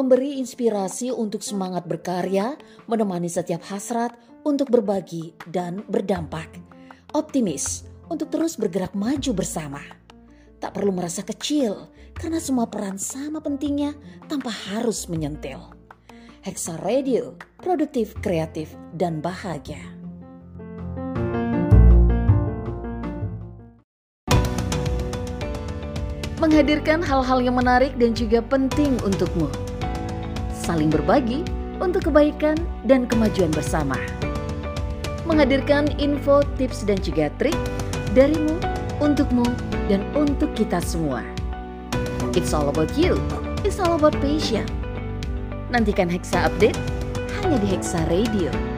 memberi inspirasi untuk semangat berkarya, menemani setiap hasrat untuk berbagi dan berdampak. Optimis untuk terus bergerak maju bersama. Tak perlu merasa kecil karena semua peran sama pentingnya tanpa harus menyentil. Hexa Radio, produktif, kreatif, dan bahagia. Menghadirkan hal-hal yang menarik dan juga penting untukmu saling berbagi untuk kebaikan dan kemajuan bersama. Menghadirkan info, tips, dan juga trik darimu, untukmu, dan untuk kita semua. It's all about you. It's all about passion. Nantikan Hexa Update hanya di Hexa Radio.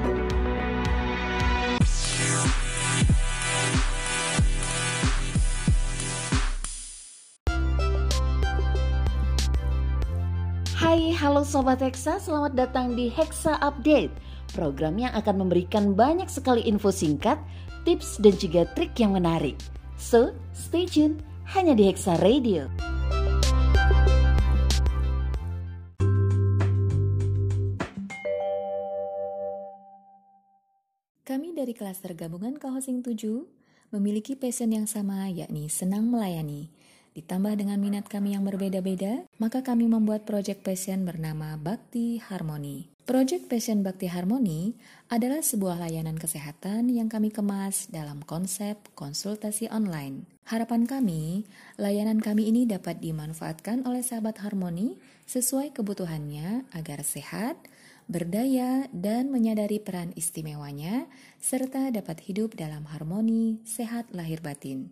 Sobat Hexa, selamat datang di Hexa Update. Program yang akan memberikan banyak sekali info singkat, tips dan juga trik yang menarik. So, stay tune hanya di Hexa Radio. Kami dari klaster gabungan Co-Housing 7 memiliki passion yang sama yakni senang melayani Ditambah dengan minat kami yang berbeda-beda, maka kami membuat Project Passion bernama Bakti Harmoni. Project Passion Bakti Harmoni adalah sebuah layanan kesehatan yang kami kemas dalam konsep konsultasi online. Harapan kami, layanan kami ini dapat dimanfaatkan oleh sahabat Harmoni sesuai kebutuhannya agar sehat, berdaya, dan menyadari peran istimewanya, serta dapat hidup dalam harmoni, sehat lahir batin.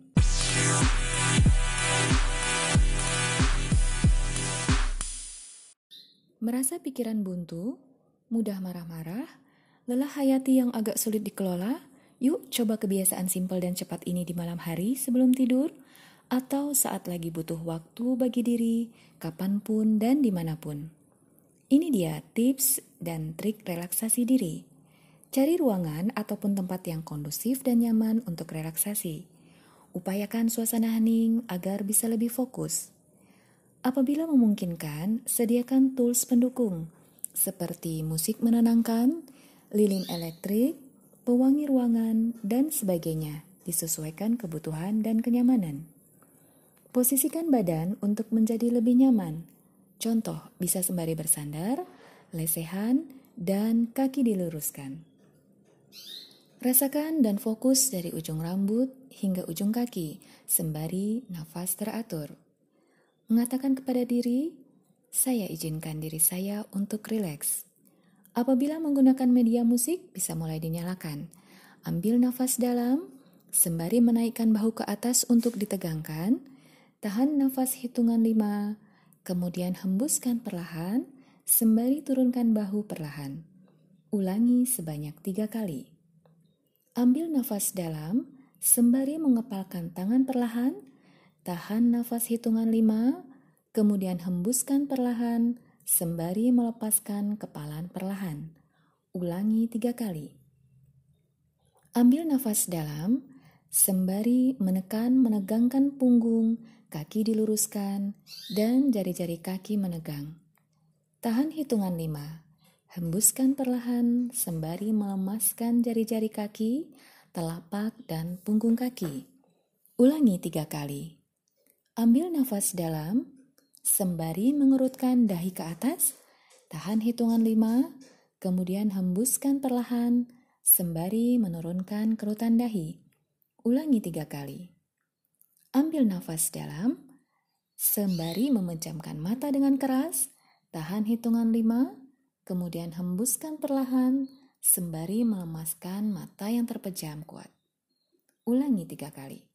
Merasa pikiran buntu, mudah marah-marah, lelah hayati yang agak sulit dikelola? Yuk coba kebiasaan simpel dan cepat ini di malam hari sebelum tidur atau saat lagi butuh waktu bagi diri, kapan pun dan di mana pun. Ini dia tips dan trik relaksasi diri. Cari ruangan ataupun tempat yang kondusif dan nyaman untuk relaksasi. Upayakan suasana hening agar bisa lebih fokus. Apabila memungkinkan, sediakan tools pendukung seperti musik menenangkan, lilin elektrik, pewangi ruangan, dan sebagainya disesuaikan kebutuhan dan kenyamanan. Posisikan badan untuk menjadi lebih nyaman. Contoh, bisa sembari bersandar, lesehan, dan kaki diluruskan. Rasakan dan fokus dari ujung rambut hingga ujung kaki, sembari nafas teratur mengatakan kepada diri, saya izinkan diri saya untuk rileks. Apabila menggunakan media musik, bisa mulai dinyalakan. Ambil nafas dalam, sembari menaikkan bahu ke atas untuk ditegangkan. Tahan nafas hitungan lima, kemudian hembuskan perlahan, sembari turunkan bahu perlahan. Ulangi sebanyak tiga kali. Ambil nafas dalam, sembari mengepalkan tangan perlahan, Tahan nafas hitungan lima, kemudian hembuskan perlahan, sembari melepaskan kepalan perlahan. Ulangi tiga kali. Ambil nafas dalam, sembari menekan menegangkan punggung, kaki diluruskan, dan jari-jari kaki menegang. Tahan hitungan lima. Hembuskan perlahan, sembari melemaskan jari-jari kaki, telapak, dan punggung kaki. Ulangi tiga kali. Ambil nafas dalam, sembari mengerutkan dahi ke atas, tahan hitungan lima, kemudian hembuskan perlahan, sembari menurunkan kerutan dahi. Ulangi tiga kali. Ambil nafas dalam, sembari memejamkan mata dengan keras, tahan hitungan lima, kemudian hembuskan perlahan, sembari melemaskan mata yang terpejam kuat. Ulangi tiga kali.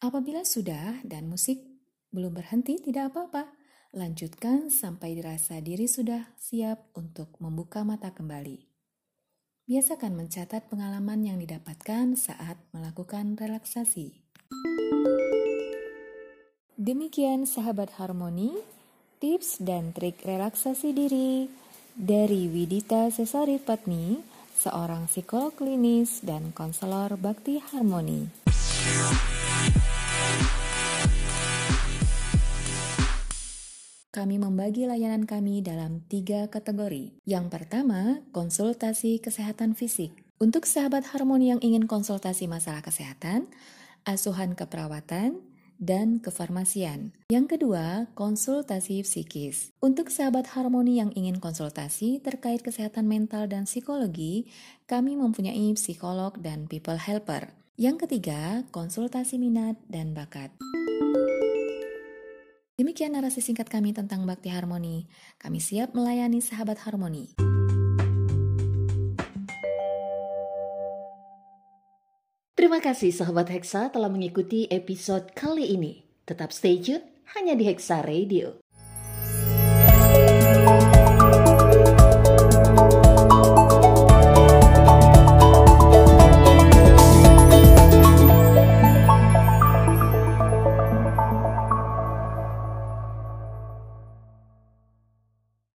Apabila sudah dan musik belum berhenti, tidak apa-apa. Lanjutkan sampai dirasa diri sudah siap untuk membuka mata kembali. Biasakan mencatat pengalaman yang didapatkan saat melakukan relaksasi. Demikian sahabat harmoni, tips dan trik relaksasi diri dari Widita Sesari Patni, seorang psikolog klinis dan konselor bakti harmoni. Kami membagi layanan kami dalam tiga kategori. Yang pertama, konsultasi kesehatan fisik. Untuk sahabat harmoni yang ingin konsultasi masalah kesehatan, asuhan keperawatan, dan kefarmasian. Yang kedua, konsultasi psikis. Untuk sahabat harmoni yang ingin konsultasi terkait kesehatan mental dan psikologi, kami mempunyai psikolog dan people helper. Yang ketiga, konsultasi minat dan bakat. Demikian narasi singkat kami tentang Bakti Harmoni. Kami siap melayani sahabat harmoni. Terima kasih sahabat Hexa telah mengikuti episode kali ini. Tetap stay tune hanya di Hexa Radio.